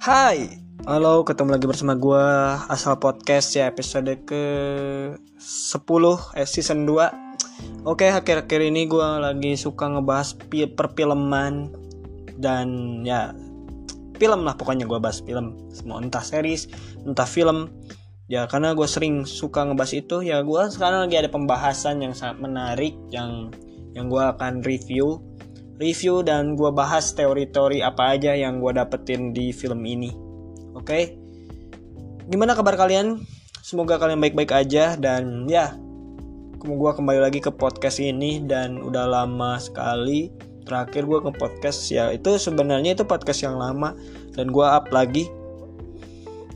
Hai, halo ketemu lagi bersama gue Asal Podcast ya episode ke 10 eh season 2 Oke akhir-akhir ini gue lagi suka ngebahas perfilman. Dan ya film lah pokoknya gue bahas film. Semua entah series, entah film. Ya karena gue sering suka ngebahas itu Ya gue sekarang lagi ada pembahasan yang sangat menarik Yang yang gue akan review review dan gue bahas teori-teori apa aja yang gue dapetin di film ini. Oke, okay? gimana kabar kalian? Semoga kalian baik-baik aja dan ya, gue kembali lagi ke podcast ini dan udah lama sekali terakhir gue ke podcast ya itu sebenarnya itu podcast yang lama dan gue up lagi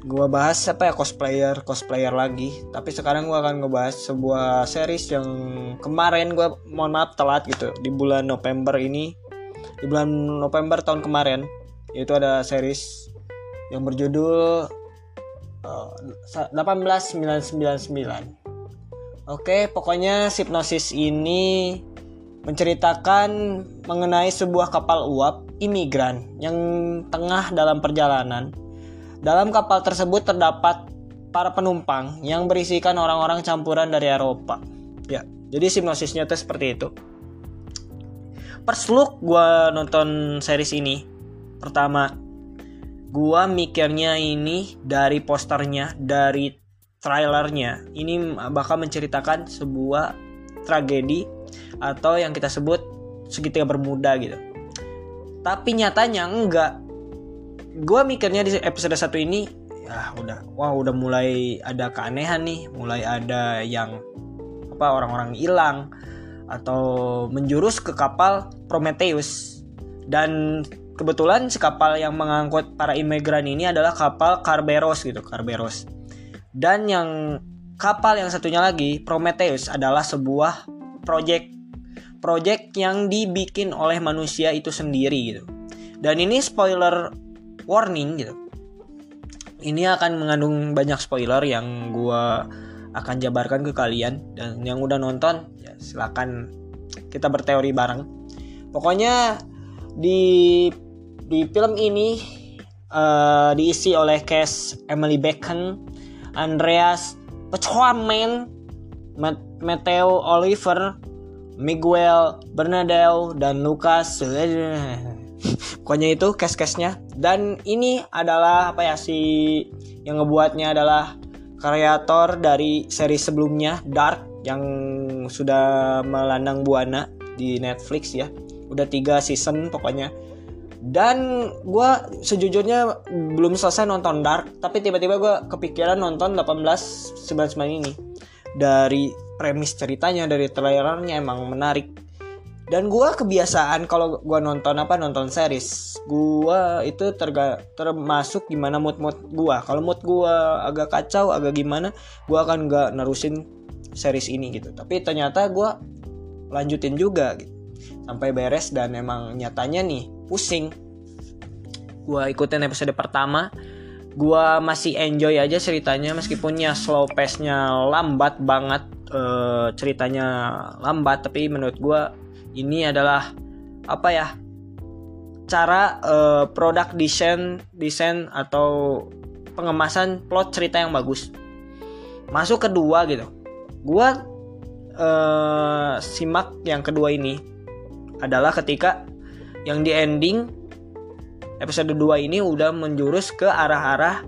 gue bahas apa ya cosplayer cosplayer lagi. Tapi sekarang gue akan ngebahas sebuah series yang kemarin gue mohon maaf telat gitu. Di bulan November ini. Di bulan November tahun kemarin itu ada series yang berjudul uh, 18999 Oke, pokoknya Hipnosis ini menceritakan mengenai sebuah kapal uap imigran yang tengah dalam perjalanan dalam kapal tersebut terdapat para penumpang yang berisikan orang-orang campuran dari Eropa. Ya, jadi hipnosisnya tuh seperti itu. Look gue nonton series ini, pertama, gue mikirnya ini dari posternya, dari trailernya, ini bakal menceritakan sebuah tragedi atau yang kita sebut segitiga bermuda gitu. Tapi nyatanya enggak, gue mikirnya di episode satu ini ya udah wah udah mulai ada keanehan nih mulai ada yang apa orang-orang hilang atau menjurus ke kapal Prometheus. Dan kebetulan si kapal yang mengangkut para imigran ini adalah kapal Carberos gitu Carberos. Dan yang kapal yang satunya lagi Prometheus adalah sebuah project project yang dibikin oleh manusia itu sendiri gitu. Dan ini spoiler warning gitu. Ini akan mengandung banyak spoiler yang gue akan jabarkan ke kalian dan yang udah nonton ya silakan kita berteori bareng. Pokoknya di di film ini uh, diisi oleh cast Emily Bacon, Andreas Pechoamen, Matteo Oliver, Miguel Bernadette dan Lucas pokoknya itu case-case-nya dan ini adalah apa ya si yang ngebuatnya adalah kreator dari seri sebelumnya Dark yang sudah melandang buana di Netflix ya. Udah tiga season pokoknya. Dan gue sejujurnya belum selesai nonton Dark tapi tiba-tiba gue kepikiran nonton 1899 ini. Dari premis ceritanya dari trailernya emang menarik dan gue kebiasaan kalau gue nonton apa nonton series gue itu terga, termasuk gimana mood mood gue kalau mood gue agak kacau agak gimana gue akan gak nerusin series ini gitu. Tapi ternyata gue lanjutin juga gitu. Sampai beres dan emang nyatanya nih pusing. Gue ikutin episode pertama. Gue masih enjoy aja ceritanya meskipun ya slow pace nya lambat banget uh, ceritanya lambat. Tapi menurut gue ini adalah apa ya cara uh, produk desain desain atau pengemasan plot cerita yang bagus. Masuk kedua gitu. Gua uh, simak yang kedua ini adalah ketika yang di ending episode 2 ini udah menjurus ke arah-arah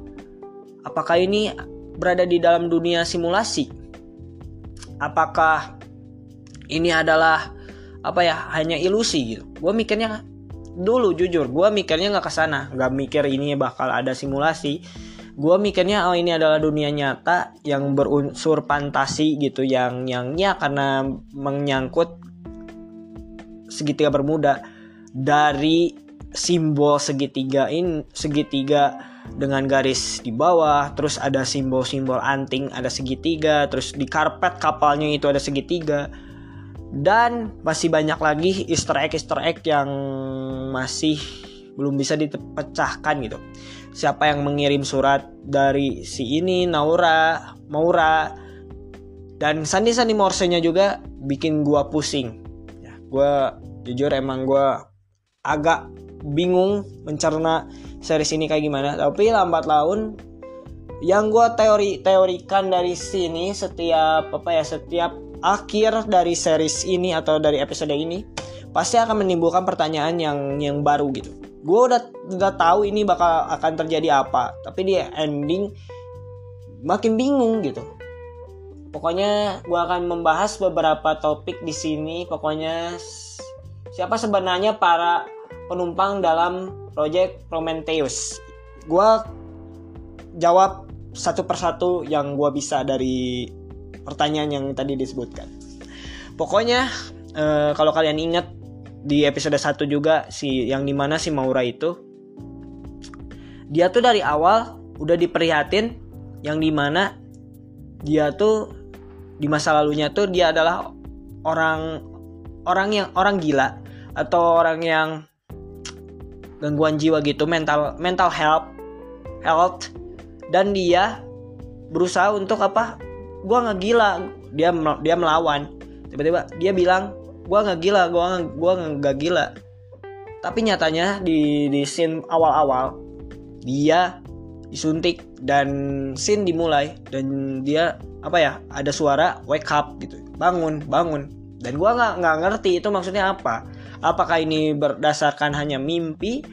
apakah ini berada di dalam dunia simulasi? Apakah ini adalah apa ya hanya ilusi gitu. Gue mikirnya dulu jujur gue mikirnya nggak ke sana nggak mikir ini bakal ada simulasi. Gue mikirnya oh ini adalah dunia nyata yang berunsur fantasi gitu yang yangnya karena menyangkut segitiga bermuda. Dari simbol segitiga ini segitiga dengan garis di bawah terus ada simbol-simbol anting ada segitiga terus di karpet kapalnya itu ada segitiga dan masih banyak lagi easter egg easter egg yang masih belum bisa dipecahkan gitu. Siapa yang mengirim surat dari si ini Naura Maura dan sandi sandi morsenya juga bikin gua pusing. Ya gua jujur emang gua agak bingung mencerna series ini kayak gimana. Tapi lambat laun yang gue teori teorikan dari sini setiap apa ya setiap akhir dari series ini atau dari episode ini pasti akan menimbulkan pertanyaan yang yang baru gitu. Gue udah udah tahu ini bakal akan terjadi apa tapi di ending makin bingung gitu. Pokoknya gue akan membahas beberapa topik di sini. Pokoknya siapa sebenarnya para penumpang dalam project Prometheus? Gue jawab satu persatu yang gue bisa dari pertanyaan yang tadi disebutkan. Pokoknya uh, kalau kalian ingat di episode 1 juga si yang di mana si Maura itu dia tuh dari awal udah diperlihatin yang di mana dia tuh di masa lalunya tuh dia adalah orang orang yang orang gila atau orang yang gangguan jiwa gitu mental mental health health dan dia berusaha untuk apa gue nggak gila dia dia melawan. Tiba-tiba dia bilang gue nggak gila gue gua nggak gila. Tapi nyatanya di di scene awal-awal dia disuntik dan scene dimulai dan dia apa ya ada suara wake up gitu. Bangun bangun. Dan gue nggak nggak ngerti itu maksudnya apa. Apakah ini berdasarkan hanya mimpi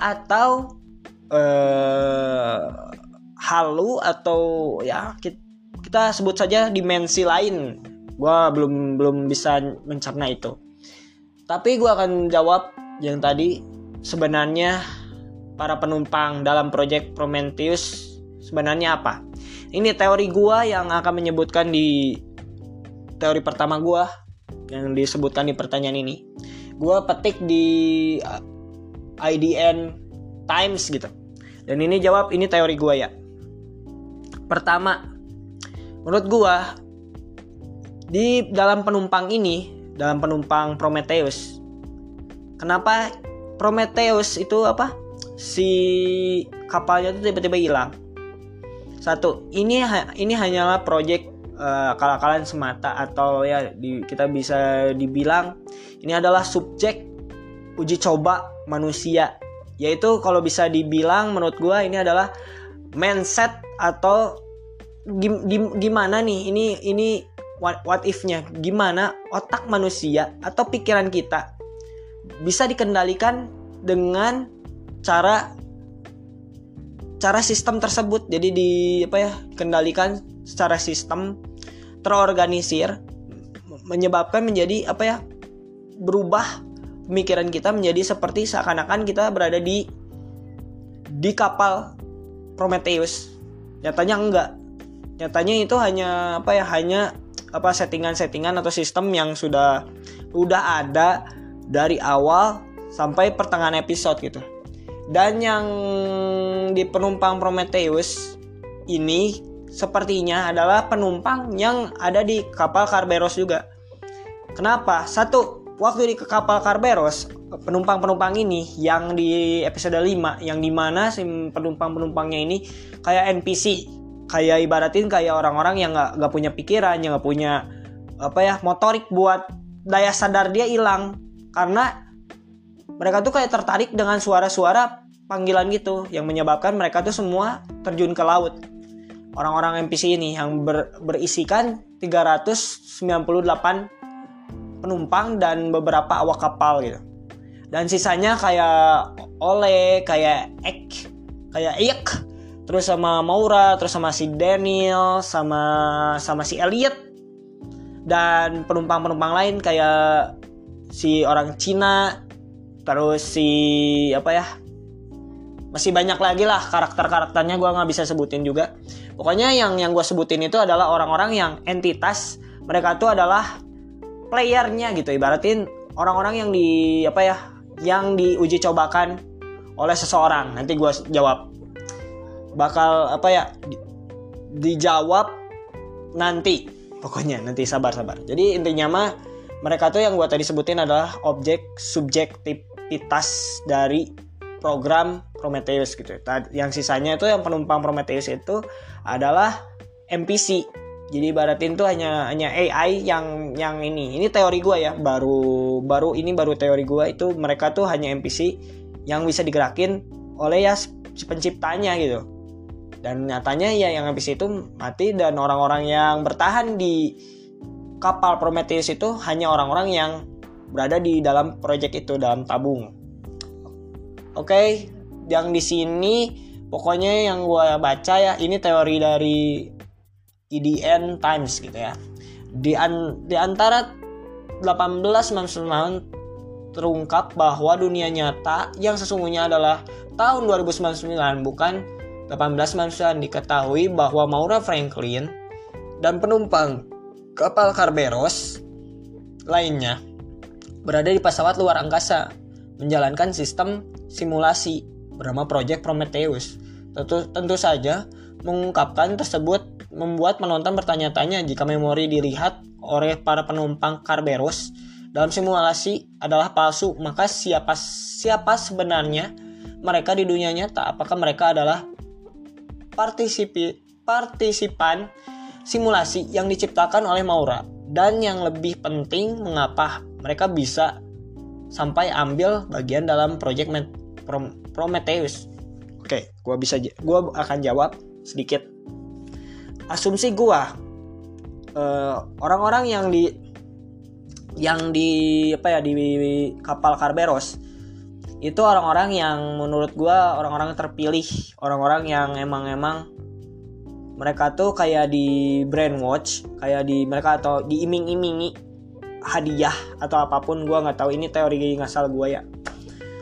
atau uh, halu atau ya kita sebut saja dimensi lain. Gue belum belum bisa mencerna itu. Tapi gue akan jawab yang tadi. Sebenarnya para penumpang dalam proyek Prometheus sebenarnya apa? Ini teori gue yang akan menyebutkan di teori pertama gue yang disebutkan di pertanyaan ini. Gue petik di uh, IDN Times gitu. Dan ini jawab ini teori gue ya. Pertama, menurut gua di dalam penumpang ini, dalam penumpang Prometheus, kenapa Prometheus itu apa? Si kapalnya itu tiba-tiba hilang. Satu, ini ini hanyalah proyek uh, akal-akalan semata atau ya di, kita bisa dibilang ini adalah subjek uji coba manusia yaitu kalau bisa dibilang menurut gua ini adalah mindset atau gim, gim, gimana nih? Ini ini what, what if-nya? Gimana otak manusia atau pikiran kita bisa dikendalikan dengan cara cara sistem tersebut? Jadi di apa ya kendalikan secara sistem terorganisir menyebabkan menjadi apa ya berubah pemikiran kita menjadi seperti seakan-akan kita berada di di kapal Prometheus. Nyatanya enggak nyatanya itu hanya apa ya hanya apa settingan-settingan atau sistem yang sudah udah ada dari awal sampai pertengahan episode gitu. Dan yang di penumpang Prometheus ini sepertinya adalah penumpang yang ada di kapal Kerberos juga. Kenapa? Satu waktu di kapal Kerberos penumpang-penumpang ini yang di episode 5 yang di mana si penumpang-penumpangnya ini kayak NPC kayak ibaratin kayak orang-orang yang nggak nggak punya pikiran yang nggak punya apa ya motorik buat daya sadar dia hilang. Karena mereka tuh kayak tertarik dengan suara-suara panggilan gitu yang menyebabkan mereka tuh semua terjun ke laut. Orang-orang NPC ini yang ber, berisikan 398 penumpang dan beberapa awak kapal gitu. Dan sisanya kayak Ole kayak Ek kayak Ek terus sama Maura terus sama si Daniel sama sama si Elliot dan penumpang-penumpang lain kayak si orang Cina terus si apa ya masih banyak lagi lah karakter-karakternya gue nggak bisa sebutin juga pokoknya yang yang gue sebutin itu adalah orang-orang yang entitas mereka tuh adalah playernya gitu ibaratin orang-orang yang di apa ya yang diuji cobakan oleh seseorang. Nanti gue jawab. Bakal apa ya? Di, dijawab nanti. Pokoknya nanti sabar-sabar. Jadi intinya mah mereka tuh yang gue tadi sebutin adalah objek subjektivitas dari program Prometheus gitu. Yang sisanya itu yang penumpang Prometheus itu adalah NPC jadi baratin tuh hanya hanya AI yang yang ini ini teori gue ya baru baru ini baru teori gue itu mereka tuh hanya NPC yang bisa digerakin oleh ya si penciptanya gitu dan nyatanya ya yang habis itu mati dan orang-orang yang bertahan di kapal Prometheus itu hanya orang-orang yang berada di dalam proyek itu dalam tabung. Oke, okay, yang di sini pokoknya yang gue baca ya ini teori dari IDN Times gitu ya. Di, an, di antara 1899 terungkap bahwa dunia nyata yang sesungguhnya adalah tahun 2099 bukan 1899 diketahui bahwa Maura Franklin dan penumpang kapal Kerberos lainnya berada di pesawat luar angkasa menjalankan sistem simulasi bernama Project Prometheus. Tentu, tentu saja mengungkapkan tersebut membuat penonton bertanya-tanya jika memori dilihat oleh para penumpang Kerberos dalam simulasi adalah palsu, maka siapa siapa sebenarnya mereka di dunia nyata? Apakah mereka adalah partisipi, partisipan simulasi yang diciptakan oleh Maura dan yang lebih penting mengapa mereka bisa sampai ambil bagian dalam proyek Prometheus. Oke, gua bisa gua akan jawab sedikit. Asumsi gua uh, orang-orang yang di yang di apa ya di kapal Kerberos itu orang-orang yang menurut gue orang-orang terpilih. Orang-orang yang emang-emang mereka tuh kayak di brainwash kayak di mereka atau diiming-imingi hadiah atau apa pun. Gue nggak tahu ini teori ngasal gue ya.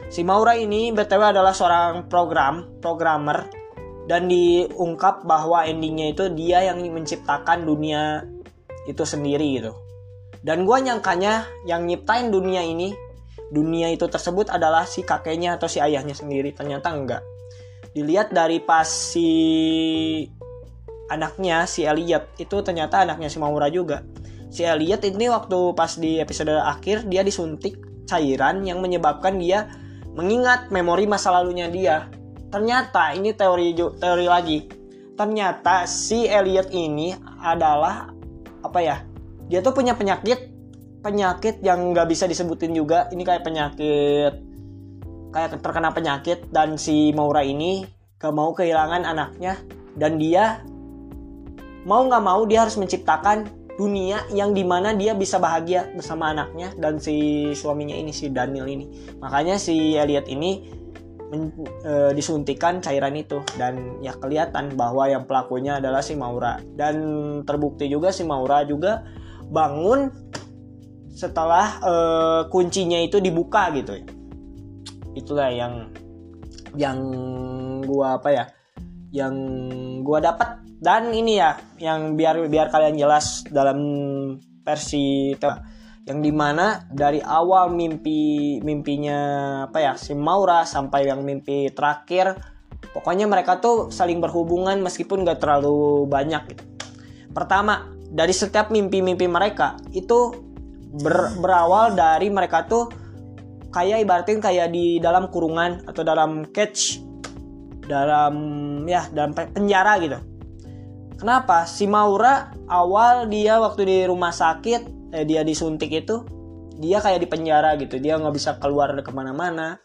Si Maura ini btw adalah seorang program programmer dan diungkap bahwa endingnya itu dia yang menciptakan dunia itu sendiri gitu. Dan gue nyangkanya yang nyiptain dunia ini dunia itu tersebut adalah si kakeknya atau si ayahnya sendiri. Ternyata enggak. Dilihat dari pas si anaknya si Elliot itu ternyata anaknya si Maura juga. Si Elliot ini waktu pas di episode akhir dia disuntik cairan yang menyebabkan dia mengingat memori masa lalunya dia. Ternyata ini teori teori lagi. Ternyata si Elliot ini adalah apa ya dia tuh punya penyakit penyakit yang nggak bisa disebutin juga. Ini kayak penyakit kayak terkena penyakit dan si Maura ini gak mau kehilangan anaknya. Dan dia mau nggak mau dia harus menciptakan dunia yang di mana dia bisa bahagia bersama anaknya dan si suaminya ini si Daniel ini. Makanya si Elliot ini men, e, disuntikan cairan itu. Dan ya kelihatan bahwa yang pelakunya adalah si Maura dan terbukti juga si Maura juga bangun setelah uh, kuncinya itu dibuka gitu. Ya itulah yang yang gua apa ya yang gua dapat dan ini ya yang biar biar kalian jelas dalam versi yang di mana dari awal mimpi mimpinya apa ya si Maura sampai yang mimpi terakhir pokoknya mereka tuh saling berhubungan meskipun gak terlalu banyak gitu. Pertama dari setiap mimpi-mimpi mereka itu ber, berawal dari mereka tuh kayak ibaratin kayak di dalam kurungan atau dalam cage dalam ya dalam penjara gitu. Kenapa? Si Maura awal dia waktu di rumah sakit eh, dia disuntik itu dia kayak di penjara gitu. Dia nggak bisa keluar ke mana-mana.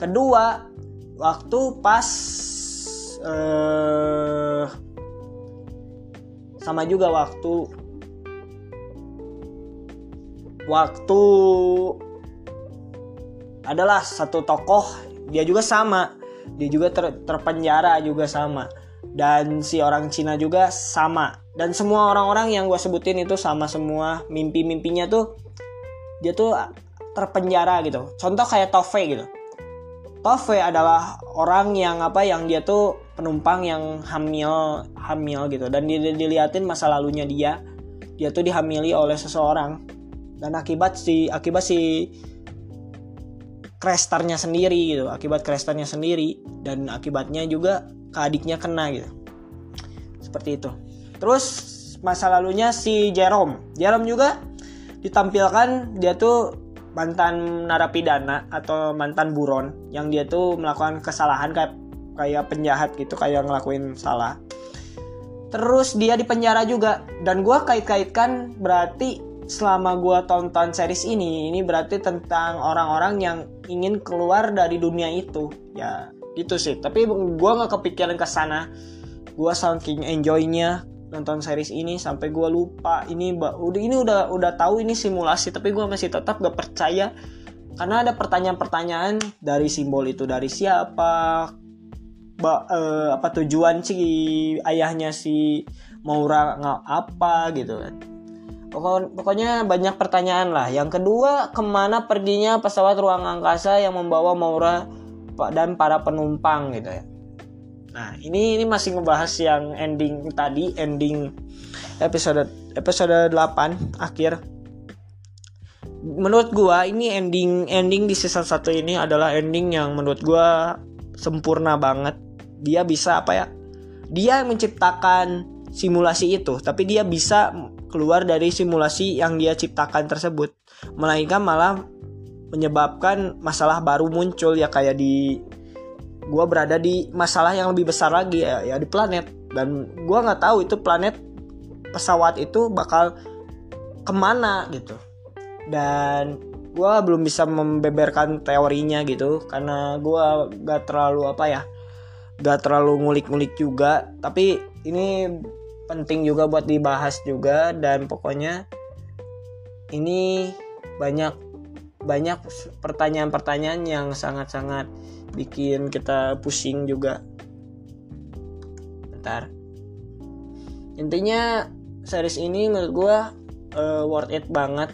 Kedua waktu pas eh, sama juga waktu waktu adalah satu tokoh dia juga sama. Dia juga ter, terpenjara juga sama. Dan si orang Cina juga sama. Dan semua orang-orang yang gue sebutin itu sama semua. Mimpi-mimpinya tuh dia tuh terpenjara gitu. Contoh kayak Tove gitu. Tove adalah orang yang apa yang dia tuh penumpang yang hamil hamil gitu. Dan dia diliatin masa lalunya dia. Dia tuh dihamili oleh seseorang dan akibat si akibat si Krestarnya sendiri gitu akibat Krestarnya sendiri dan akibatnya juga ke adiknya kena gitu. Seperti itu. Terus masa lalunya si Jerome. Jerome juga ditampilkan dia tuh mantan narapidana atau mantan buron yang dia tuh melakukan kesalahan kayak kayak penjahat gitu kayak ngelakuin salah. Terus dia di penjara juga. Dan gue kait-kaitkan berarti selama gue tonton series ini ini berarti tentang orang-orang yang ingin keluar dari dunia itu. Ya gitu sih. Tapi gue nggak kepikiran ke sana. Gue saking enjoynya nonton series ini sampai gue lupa. Ini udah ini udah udah tahu ini simulasi tapi gue masih tetap gak percaya. Karena ada pertanyaan-pertanyaan dari simbol itu dari siapa ba, eh, apa tujuan si ayahnya si Maura nggak apa gitu kan pokoknya banyak pertanyaan lah yang kedua ke mana perginya pesawat ruang angkasa yang membawa Maura dan para penumpang gitu ya Nah, ini ini masih ngebahas yang ending tadi, ending episode episode 8 akhir. Menurut gua ini ending ending di season 1 ini adalah ending yang menurut gua sempurna banget. Dia bisa apa ya? Dia menciptakan simulasi itu, tapi dia bisa keluar dari simulasi yang dia ciptakan tersebut. Melainkan malah menyebabkan masalah baru muncul ya kayak di gue berada di masalah yang lebih besar lagi ya, ya di planet. Dan gue nggak tahu itu planet pesawat itu bakal ke mana gitu. Dan gue belum bisa membeberkan teorinya gitu karena gue gak terlalu apa ya gak terlalu ngulik-ngulik juga. Tapi ini penting juga buat dibahas juga dan pokoknya ini banyak banyak pertanyaan-pertanyaan yang sangat-sangat bikin kita pusing juga. Bentar. Intinya series ini menurut gue uh, worth it banget.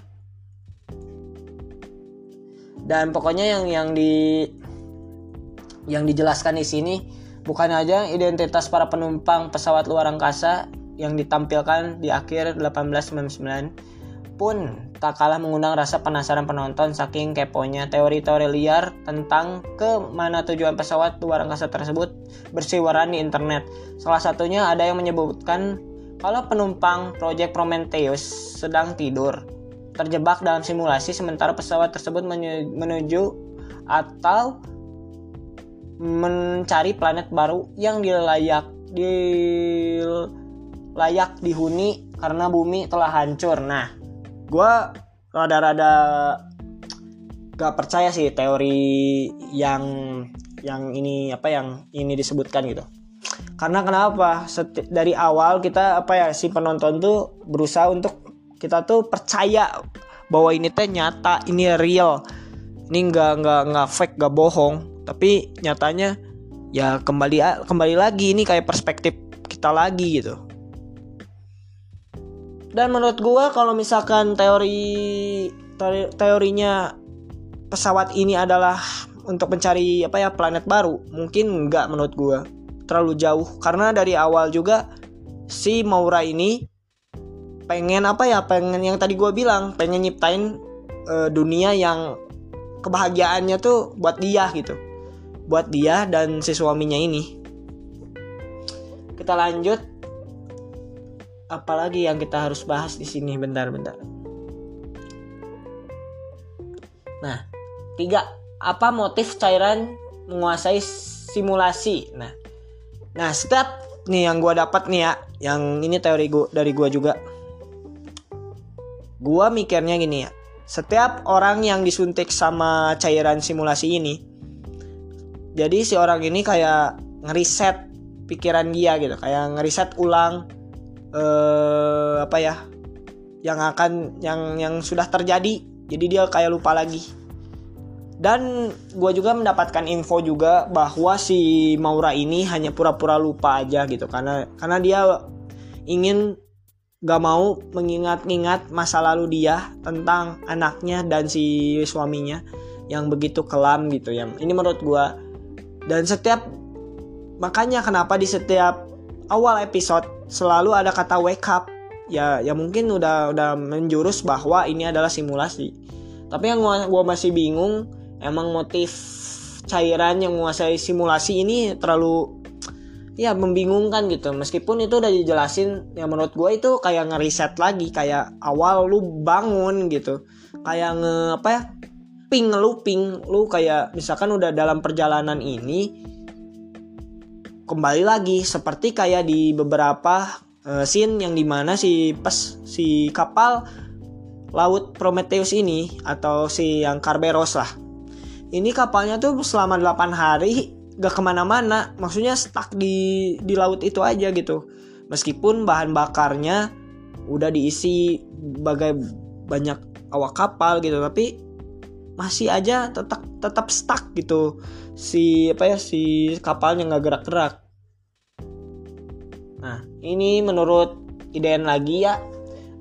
Dan pokoknya yang yang di yang dijelaskan di sini bukan aja identitas para penumpang pesawat luar angkasa yang ditampilkan di akhir 1899 pun tak kalah mengundang rasa penasaran penonton saking keponya teori-teori liar tentang ke mana tujuan pesawat luar angkasa tersebut bersiwaran di internet. Salah satunya ada yang menyebutkan kalau penumpang Project Prometheus sedang tidur, terjebak dalam simulasi sementara pesawat tersebut menuju atau mencari planet baru yang dilayak di layak dihuni karena bumi telah hancur. Nah, gue rada-rada gak percaya sih teori yang yang ini apa yang ini disebutkan gitu. Karena kenapa? Seti dari awal kita apa ya si penonton tuh berusaha untuk kita tuh percaya bahwa ini teh nyata ini real. Ini nggak nggak nggak fake nggak bohong. Tapi nyatanya ya kembali kembali lagi ini kayak perspektif kita lagi gitu dan menurut gue kalau misalkan teori, teori teorinya pesawat ini adalah untuk mencari apa ya planet baru mungkin enggak menurut gue terlalu jauh. Karena dari awal juga si Maura ini pengen apa ya pengen yang tadi gue bilang pengen nyiptain uh, dunia yang kebahagiaannya tuh buat dia gitu. Buat dia dan si suaminya ini. Kita lanjut apalagi yang kita harus bahas di sini bentar-bentar. Nah, tiga apa motif cairan menguasai simulasi? Nah, nah setiap nih yang gue dapat nih ya, yang ini teori gua dari gue juga. Gue mikirnya gini ya, setiap orang yang disuntik sama cairan simulasi ini, jadi si orang ini kayak ngeriset pikiran dia gitu, kayak ngeriset ulang eh, apa ya yang akan yang yang sudah terjadi. Jadi dia kayak lupa lagi. Dan gue juga mendapatkan info juga bahwa si Maura ini hanya pura-pura lupa aja gitu. Karena karena dia ingin gak mau mengingat-ingat masa lalu dia tentang anaknya dan si suaminya yang begitu kelam gitu ya. Ini menurut gue dan setiap makanya kenapa di setiap awal episode selalu ada kata wake up. Ya ya mungkin udah udah menjurus bahwa ini adalah simulasi. Tapi yang gua, gua masih bingung emang motif cairan yang menguasai simulasi ini terlalu ya membingungkan gitu. Meskipun itu udah dijelasin ya menurut gue itu kayak ngeriset lagi kayak awal lu bangun gitu. Kayak nge apa ya ping lu ping lu kayak misalkan udah dalam perjalanan ini kembali lagi seperti kayak di beberapa uh, scene yang di mana si pes si kapal laut Prometheus ini atau si yang Kerberos lah. Ini kapalnya tuh selama 8 hari gak ke mana-mana maksudnya stuck di di laut itu aja gitu. Meskipun bahan bakarnya udah diisi bagai banyak awak kapal gitu tapi masih aja tetap tetap stuck gitu. Si apa ya si kapalnya nggak gerak-gerak. Nah ini menurut IDN lagi ya.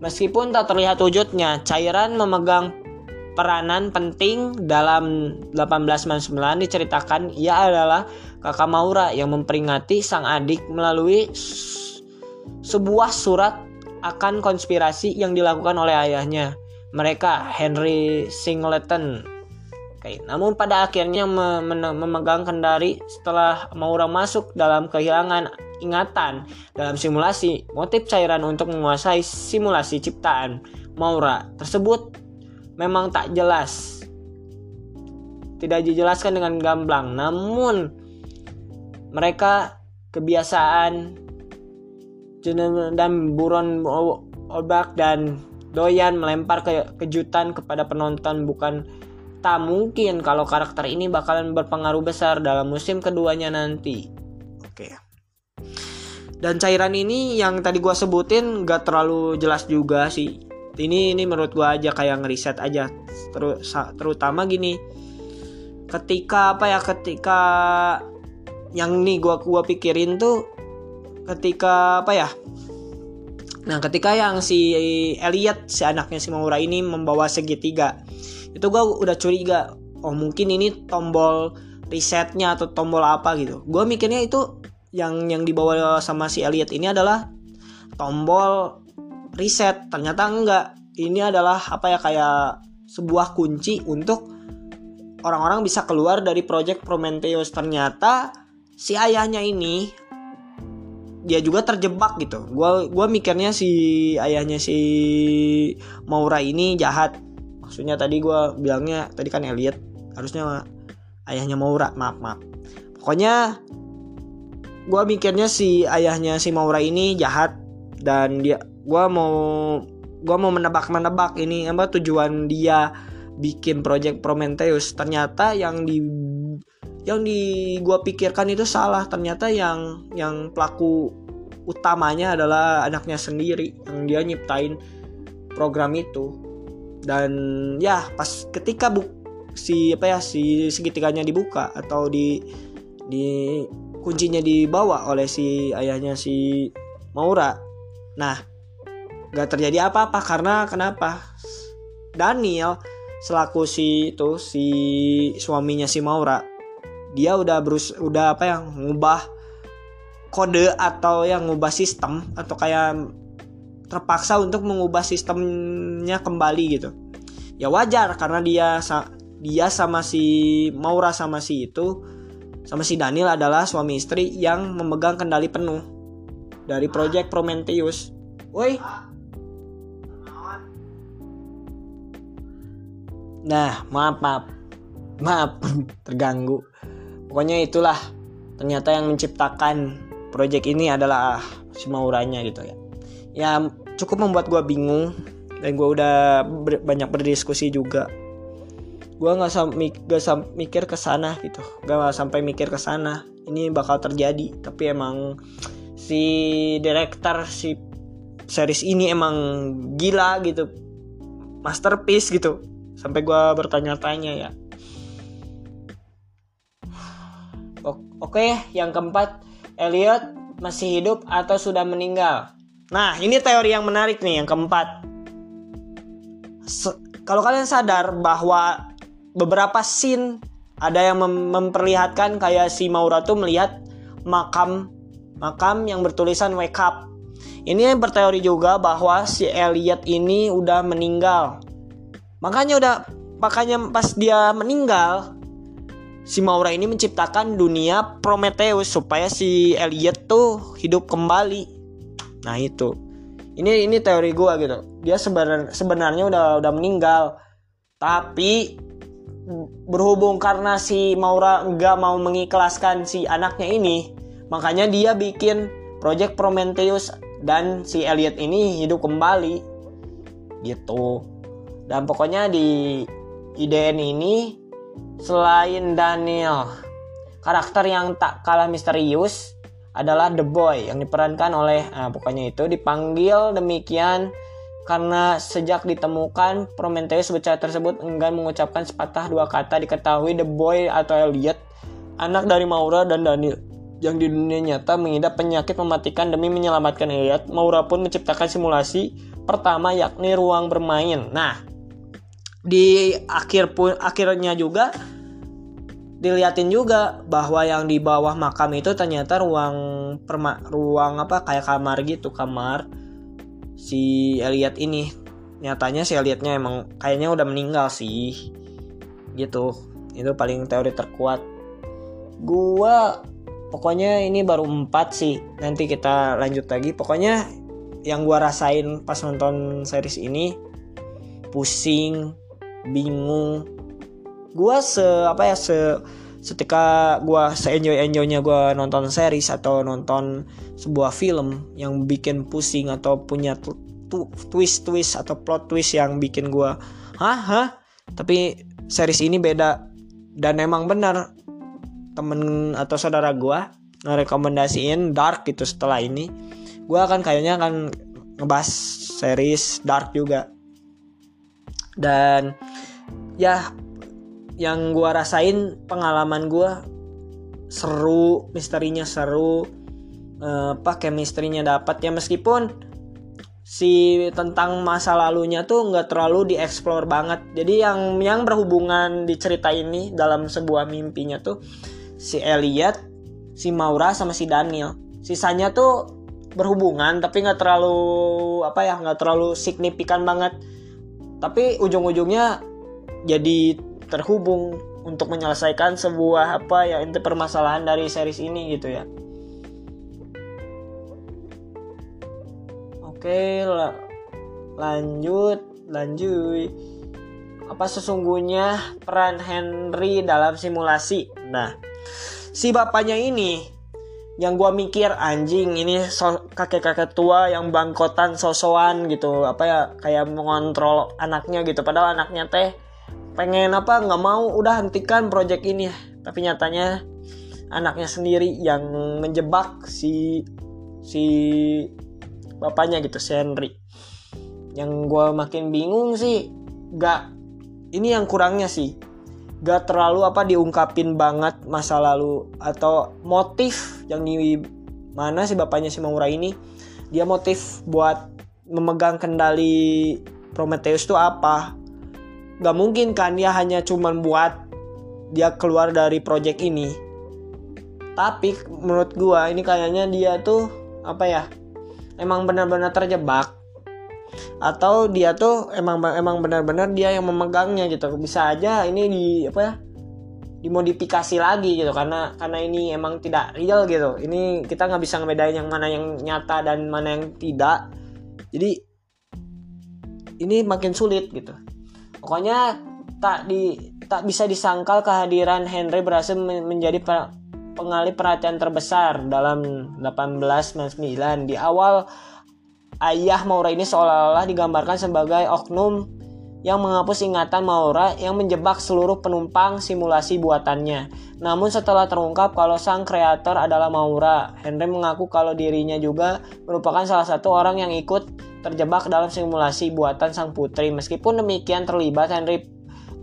Meskipun tak terlihat wujudnya cairan memegang peranan penting dalam 1899 diceritakan ia adalah kakak Maura yang memperingati sang adik melalui sebuah surat akan konspirasi yang dilakukan oleh ayahnya. Mereka Henry Singleton. Oke, namun pada akhirnya mem memegang kendali setelah Maura masuk dalam kehilangan ingatan dalam simulasi motif cairan untuk menguasai simulasi ciptaan Maura tersebut memang tak jelas. Tidak dijelaskan dengan gamblang, namun mereka kebiasaan dan buron obak dan doyan melempar ke kejutan kepada penonton bukan tak mungkin kalau karakter ini bakalan berpengaruh besar dalam musim keduanya nanti. Oke. Dan cairan ini yang tadi gua sebutin gak terlalu jelas juga sih. Ini ini menurut gua aja kayak ngeriset aja. Terus terutama gini. Ketika apa ya ketika yang nih gua gua pikirin tuh ketika apa ya Nah, ketika yang si Elliot, si anaknya si Maura ini membawa segitiga, itu gue udah curiga, oh mungkin ini tombol resetnya atau tombol apa gitu. Gue mikirnya itu yang yang dibawa sama si Elliot ini adalah tombol reset. Ternyata enggak. Ini adalah apa ya kayak sebuah kunci untuk orang-orang bisa keluar dari project Prometheus. Ternyata si ayahnya ini dia juga terjebak gitu. Gue gua mikirnya si ayahnya si Maura ini jahat. Maksudnya tadi gue bilangnya tadi kan Elliot harusnya ayahnya Maura. Maaf maaf. Pokoknya gue mikirnya si ayahnya si Maura ini jahat dan dia gue mau gue mau menebak-menebak ini apa tujuan dia bikin project Prometheus. Ternyata yang di yang di gua pikirkan itu salah. Ternyata yang yang pelaku utamanya adalah anaknya sendiri yang dia nyiptain program itu. Dan ya pas ketika bu si apa ya si segitiganya dibuka atau di di kuncinya dibawa oleh si ayahnya si Maura. Nah gak terjadi apa-apa karena kenapa? Daniel selaku si itu si suaminya si Maura dia udah berus udah apa yang ngubah kode atau yang ngubah sistem atau kayak terpaksa untuk mengubah sistemnya kembali gitu ya wajar karena dia dia sama si Maura sama si itu sama si Daniel adalah suami istri yang memegang kendali penuh dari project Prometheus. Woi. Nah, maaf maaf. Maaf terganggu. Pokoknya itulah ternyata yang menciptakan project ini adalah si Mauranya gitu ya. Ya cukup membuat gue bingung dan gue udah ber banyak berdiskusi juga. Gue nggak sampai gak sam mikir ke sana gitu, gak sampai mikir ke sana. Ini bakal terjadi, tapi emang si director si series ini emang gila gitu, masterpiece gitu. Sampai gue bertanya-tanya ya Oke, yang keempat, Elliot masih hidup atau sudah meninggal. Nah, ini teori yang menarik nih, yang keempat. Se kalau kalian sadar bahwa beberapa scene ada yang mem memperlihatkan kayak si Maura tuh melihat makam makam yang bertulisan wake up. Ini berteori juga bahwa si Elliot ini udah meninggal. Makanya udah makanya pas dia meninggal si Maura ini menciptakan dunia Prometheus supaya si Elliot tuh hidup kembali. Nah itu, ini ini teori gue gitu. Dia sebenarnya sebenarnya udah udah meninggal, tapi berhubung karena si Maura nggak mau mengikhlaskan si anaknya ini, makanya dia bikin project Prometheus dan si Elliot ini hidup kembali gitu. Dan pokoknya di IDN ini selain Daniel. karakter yang tak kalah misterius adalah The Boy yang diperankan oleh nah, pokoknya itu dipanggil demikian karena sejak ditemukan Prometheus bocah tersebut enggan mengucapkan sepatah dua kata diketahui The Boy atau Elliot anak dari Maura dan Daniel yang di dunia nyata mengidap penyakit mematikan demi menyelamatkan Elliot Maura pun menciptakan simulasi pertama yakni ruang bermain nah di akhir pun akhirnya juga diliatin juga bahwa yang di bawah makam itu ternyata ruang perma, ruang apa kayak kamar gitu kamar si Elliot ini. Nyatanya si Elliotnya emang kayaknya udah meninggal sih gitu. Itu paling teori terkuat. Gua pokoknya ini baru empat sih nanti kita lanjut lagi. Pokoknya yang gua rasain pas nonton series ini pusing bingung. Gua se apa ya se setika gua se enjoy enjoynya gua nonton series atau nonton sebuah film yang bikin pusing atau punya twist twist atau plot twist yang bikin gua hah? Hah? Tapi series ini beda. Dan emang benar temen atau saudara gua ngerekomendasiin Dark gitu setelah ini. Gua akan kayaknya akan ngebahas series Dark juga. Dan ya yang gue rasain pengalaman gue seru misterinya seru uh, apa chemistry-nya dapat. Ya meskipun si tentang masa lalunya tuh nggak terlalu dieksplor banget. Jadi yang yang berhubungan di cerita ini dalam sebuah mimpinya tuh si Elliot si Maura sama si Daniel. Sisanya tuh berhubungan tapi nggak terlalu apa ya nggak terlalu signifikan banget. Tapi ujung-ujungnya jadi terhubung untuk menyelesaikan sebuah apa ya inti permasalahan dari series ini gitu ya. Oke, la lanjut, lanjut. Apa sesungguhnya peran Henry dalam simulasi? Nah, si bapaknya ini yang gua mikir anjing ini so, kakek-kakek tua yang bangkotan sosokan gitu apa ya kayak mengontrol anaknya gitu padahal anaknya teh pengen apa nggak mau udah hentikan project ini. Tapi nyatanya anaknya sendiri yang menjebak si si bapaknya gitu si Henry. Yang gue makin bingung sih gak ini yang kurangnya sih. Gak terlalu apa diungkapin banget masa lalu atau motif yang di mana si bapaknya si Maura ini. Dia motif buat memegang kendali Prometheus itu apa Gak mungkin kan dia hanya cuman buat dia keluar dari project ini. Tapi menurut gua ini kayaknya dia tuh apa ya? Emang benar-benar terjebak atau dia tuh emang emang benar-benar dia yang memegangnya gitu. Bisa aja ini di apa ya? dimodifikasi lagi gitu karena karena ini emang tidak real gitu ini kita nggak bisa ngebedain yang mana yang nyata dan mana yang tidak jadi ini makin sulit gitu Pokoknya tak di tak bisa disangkal kehadiran Henry berhasil menjadi pengalih perhatian terbesar dalam 1899. Di awal ayah Maura ini seolah-olah digambarkan sebagai oknum yang menghapus ingatan Maura yang menjebak seluruh penumpang simulasi buatannya. Namun setelah terungkap kalau sang kreator adalah Maura, Henry mengaku kalau dirinya juga merupakan salah satu orang yang ikut terjebak dalam simulasi buatan sang putri. Meskipun demikian terlibat Henry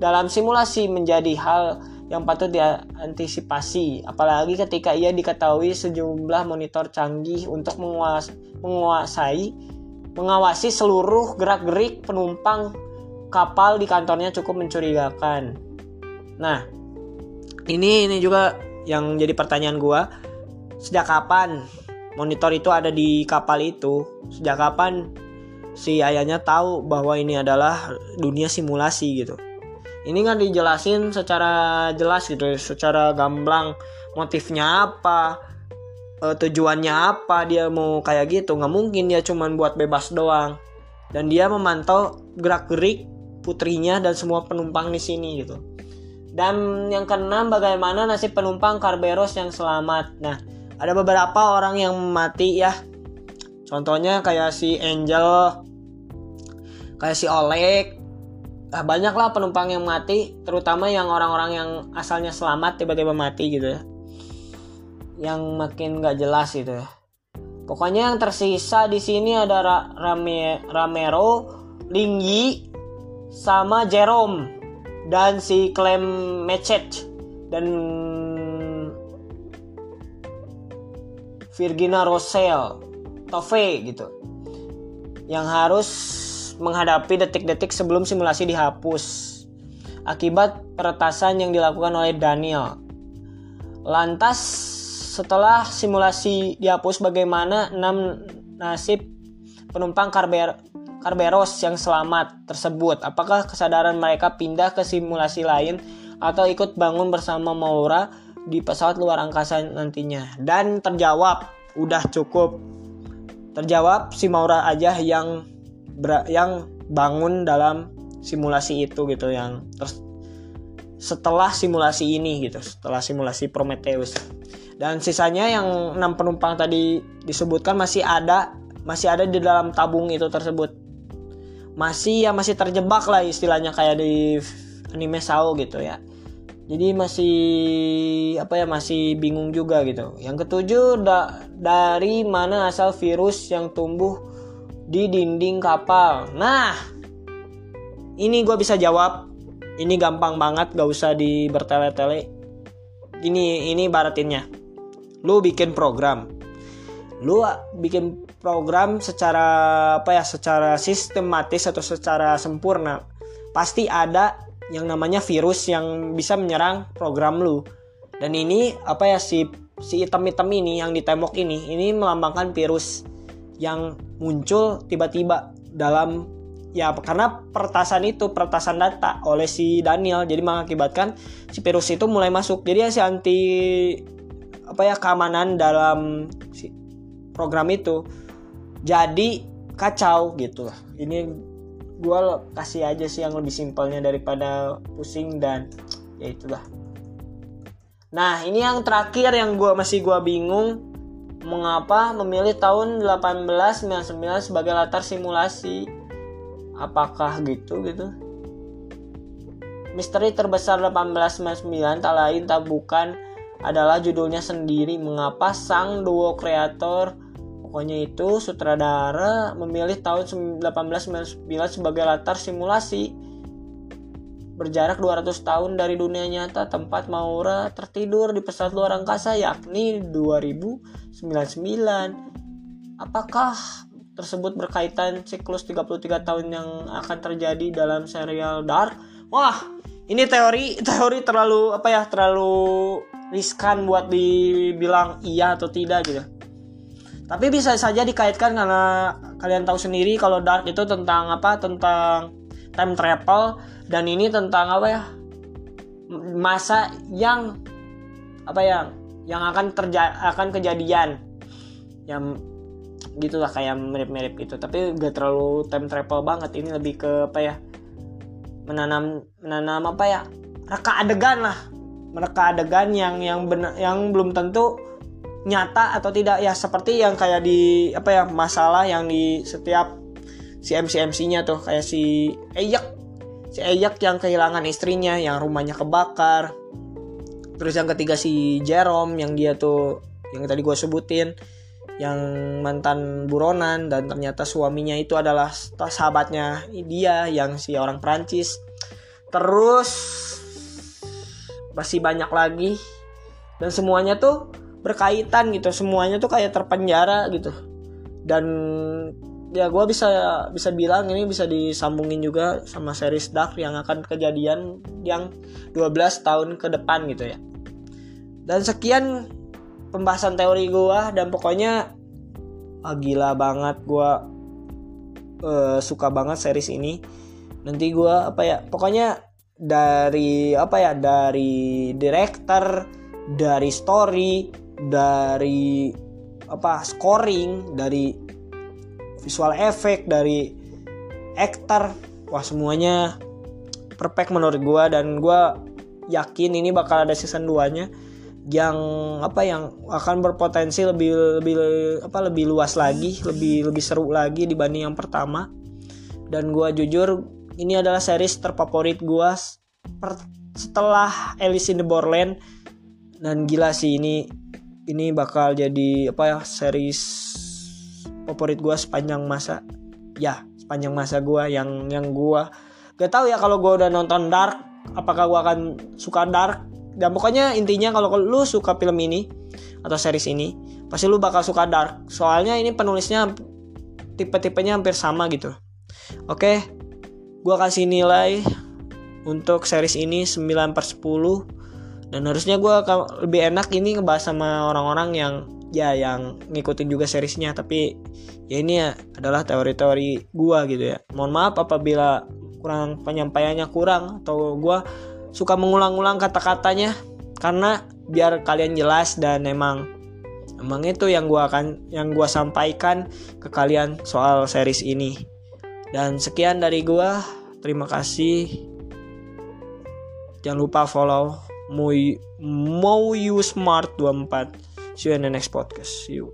dalam simulasi menjadi hal yang patut diantisipasi, apalagi ketika ia diketahui sejumlah monitor canggih untuk menguasai mengawasi seluruh gerak-gerik penumpang kapal di kantornya cukup mencurigakan. Nah, ini ini juga yang jadi pertanyaan gua, sejak kapan monitor itu ada di kapal itu? Sejak kapan si ayahnya tahu bahwa ini adalah dunia simulasi gitu ini nggak dijelasin secara jelas gitu secara gamblang motifnya apa e, tujuannya apa dia mau kayak gitu nggak mungkin dia cuman buat bebas doang dan dia memantau gerak gerik putrinya dan semua penumpang di sini gitu dan yang keenam bagaimana nasib penumpang Carberos yang selamat nah ada beberapa orang yang mati ya Contohnya kayak si Angel, kayak si Oleg. Nah, banyak lah penumpang yang mati, terutama yang orang-orang yang asalnya selamat tiba-tiba mati gitu ya. yang makin nggak jelas gitu ya pokoknya yang tersisa di sini ada Ra Rame Ramero Lingyi sama Jerome dan si Clem Mechet dan Virginia Rosell Tove gitu yang harus menghadapi detik-detik sebelum simulasi dihapus akibat peretasan yang dilakukan oleh Daniel. Lantas setelah simulasi dihapus bagaimana enam nasib penumpang Carber Carberos yang selamat tersebut? Apakah kesadaran mereka pindah ke simulasi lain atau ikut bangun bersama Maura di pesawat luar angkasa nantinya? Dan terjawab, udah cukup. Terjawab si Maura aja yang yang bangun dalam simulasi itu gitu yang terus setelah simulasi ini gitu setelah simulasi Prometheus dan sisanya yang enam penumpang tadi disebutkan masih ada masih ada di dalam tabung itu tersebut masih ya masih terjebak lah istilahnya kayak di anime Sao gitu ya. Jadi masih apa ya masih bingung juga gitu. Yang ketujuh da dari mana asal virus yang tumbuh di dinding kapal? Nah ini gue bisa jawab. Ini gampang banget gak usah di bertele-tele. Ini ini baratinnya. Lu bikin program. Lu bikin program secara apa ya secara sistematis atau secara sempurna pasti ada yang namanya virus yang bisa menyerang program lu. Dan ini apa ya si si item-item ini yang di tembok ini ini melambangkan virus yang muncul tiba-tiba dalam ya karena pertasan itu pertasan data oleh si Daniel. Jadi mengakibatkan si virus itu mulai masuk. Jadi ya si anti apa ya keamanan dalam si program itu jadi kacau gitu. Ini gue kasih aja sih yang lebih simpelnya daripada pusing dan ya itulah. Nah ini yang terakhir yang gue masih gue bingung. Mengapa memilih tahun 1899 sebagai latar simulasi? Apakah gitu gitu? Misteri terbesar 1899 tak lain tak bukan adalah judulnya sendiri. Mengapa sang duo kreator pokoknya itu sutradara memilih tahun 1899 sebagai latar simulasi. Berjarak 200 tahun dari dunia nyata tempat Maura tertidur di pesawat luar angkasa yakni 2099 apakah tersebut berkaitan siklus 33 tahun yang akan terjadi dalam serial Dark? Wah ini teori teori terlalu apa ya terlalu riskan buat dibilang iya atau tidak gitu. Tapi bisa saja dikaitkan karena kalian tahu sendiri kalau Dark itu tentang apa? Tentang time travel dan ini tentang apa ya? Masa yang apa ya? Yang akan terjadi akan kejadian yang gitulah kayak mirip-mirip gitu tapi gak terlalu time travel banget ini lebih ke apa ya menanam menanam apa ya reka adegan lah mereka adegan yang yang benar yang belum tentu nyata atau tidak ya seperti yang kayak di apa ya masalah yang di setiap si MC MC-nya tuh kayak si Eyak si Eyak yang kehilangan istrinya yang rumahnya kebakar. Terus yang ketiga si Jerome yang dia tuh yang tadi gue sebutin yang mantan buronan dan ternyata suaminya itu adalah sahabatnya dia yang si orang Prancis terus masih banyak lagi. Dan semuanya tuh berkaitan gitu. Semuanya tuh kayak terpenjara gitu. Dan ya gue bisa bisa bilang ini bisa disambungin juga sama series Dark yang akan kejadian yang 12 tahun ke depan gitu ya. Dan sekian pembahasan teori gue dan pokoknya ah, gila banget gue uh, suka banget series ini. Nanti gue apa ya pokoknya dari apa ya dari director dari story dari apa scoring dari visual effect dari actor. Wah semuanya perfect menurut gue dan gue yakin ini bakal ada season 2 nya yang apa yang akan berpotensi lebih lebih apa lebih luas lagi lebih lebih seru lagi dibanding yang pertama. Dan gue jujur ini adalah series terfavorit gue setelah Alice in the Borderland. Dan gila sih ini ini bakal jadi apa ya series favorit gue sepanjang masa. Ya sepanjang masa gue yang yang gue gak tahu ya kalau gue udah nonton Dark apakah gue akan suka Dark? Dan pokoknya intinya kalau lu suka film ini atau series ini pasti lu bakal suka Dark. Soalnya ini penulisnya tipe-tipenya hampir sama gitu. Oke gue kasih nilai untuk series ini 9 per 10 dan harusnya gue lebih enak ini ngebahas sama orang-orang yang ya yang ngikutin juga seriesnya. Tapi ya ini ya adalah teori-teori gua gitu ya. Mohon maaf apabila kurang penyampaiannya kurang atau gua suka mengulang-ulang kata-katanya. Karena biar kalian jelas dan emang emang itu yang gua akan yang gua sampaikan ke kalian soal series ini. Dan sekian dari gua. Terima kasih. Jangan lupa follow You Smart 24 See you in the next podcast. See you.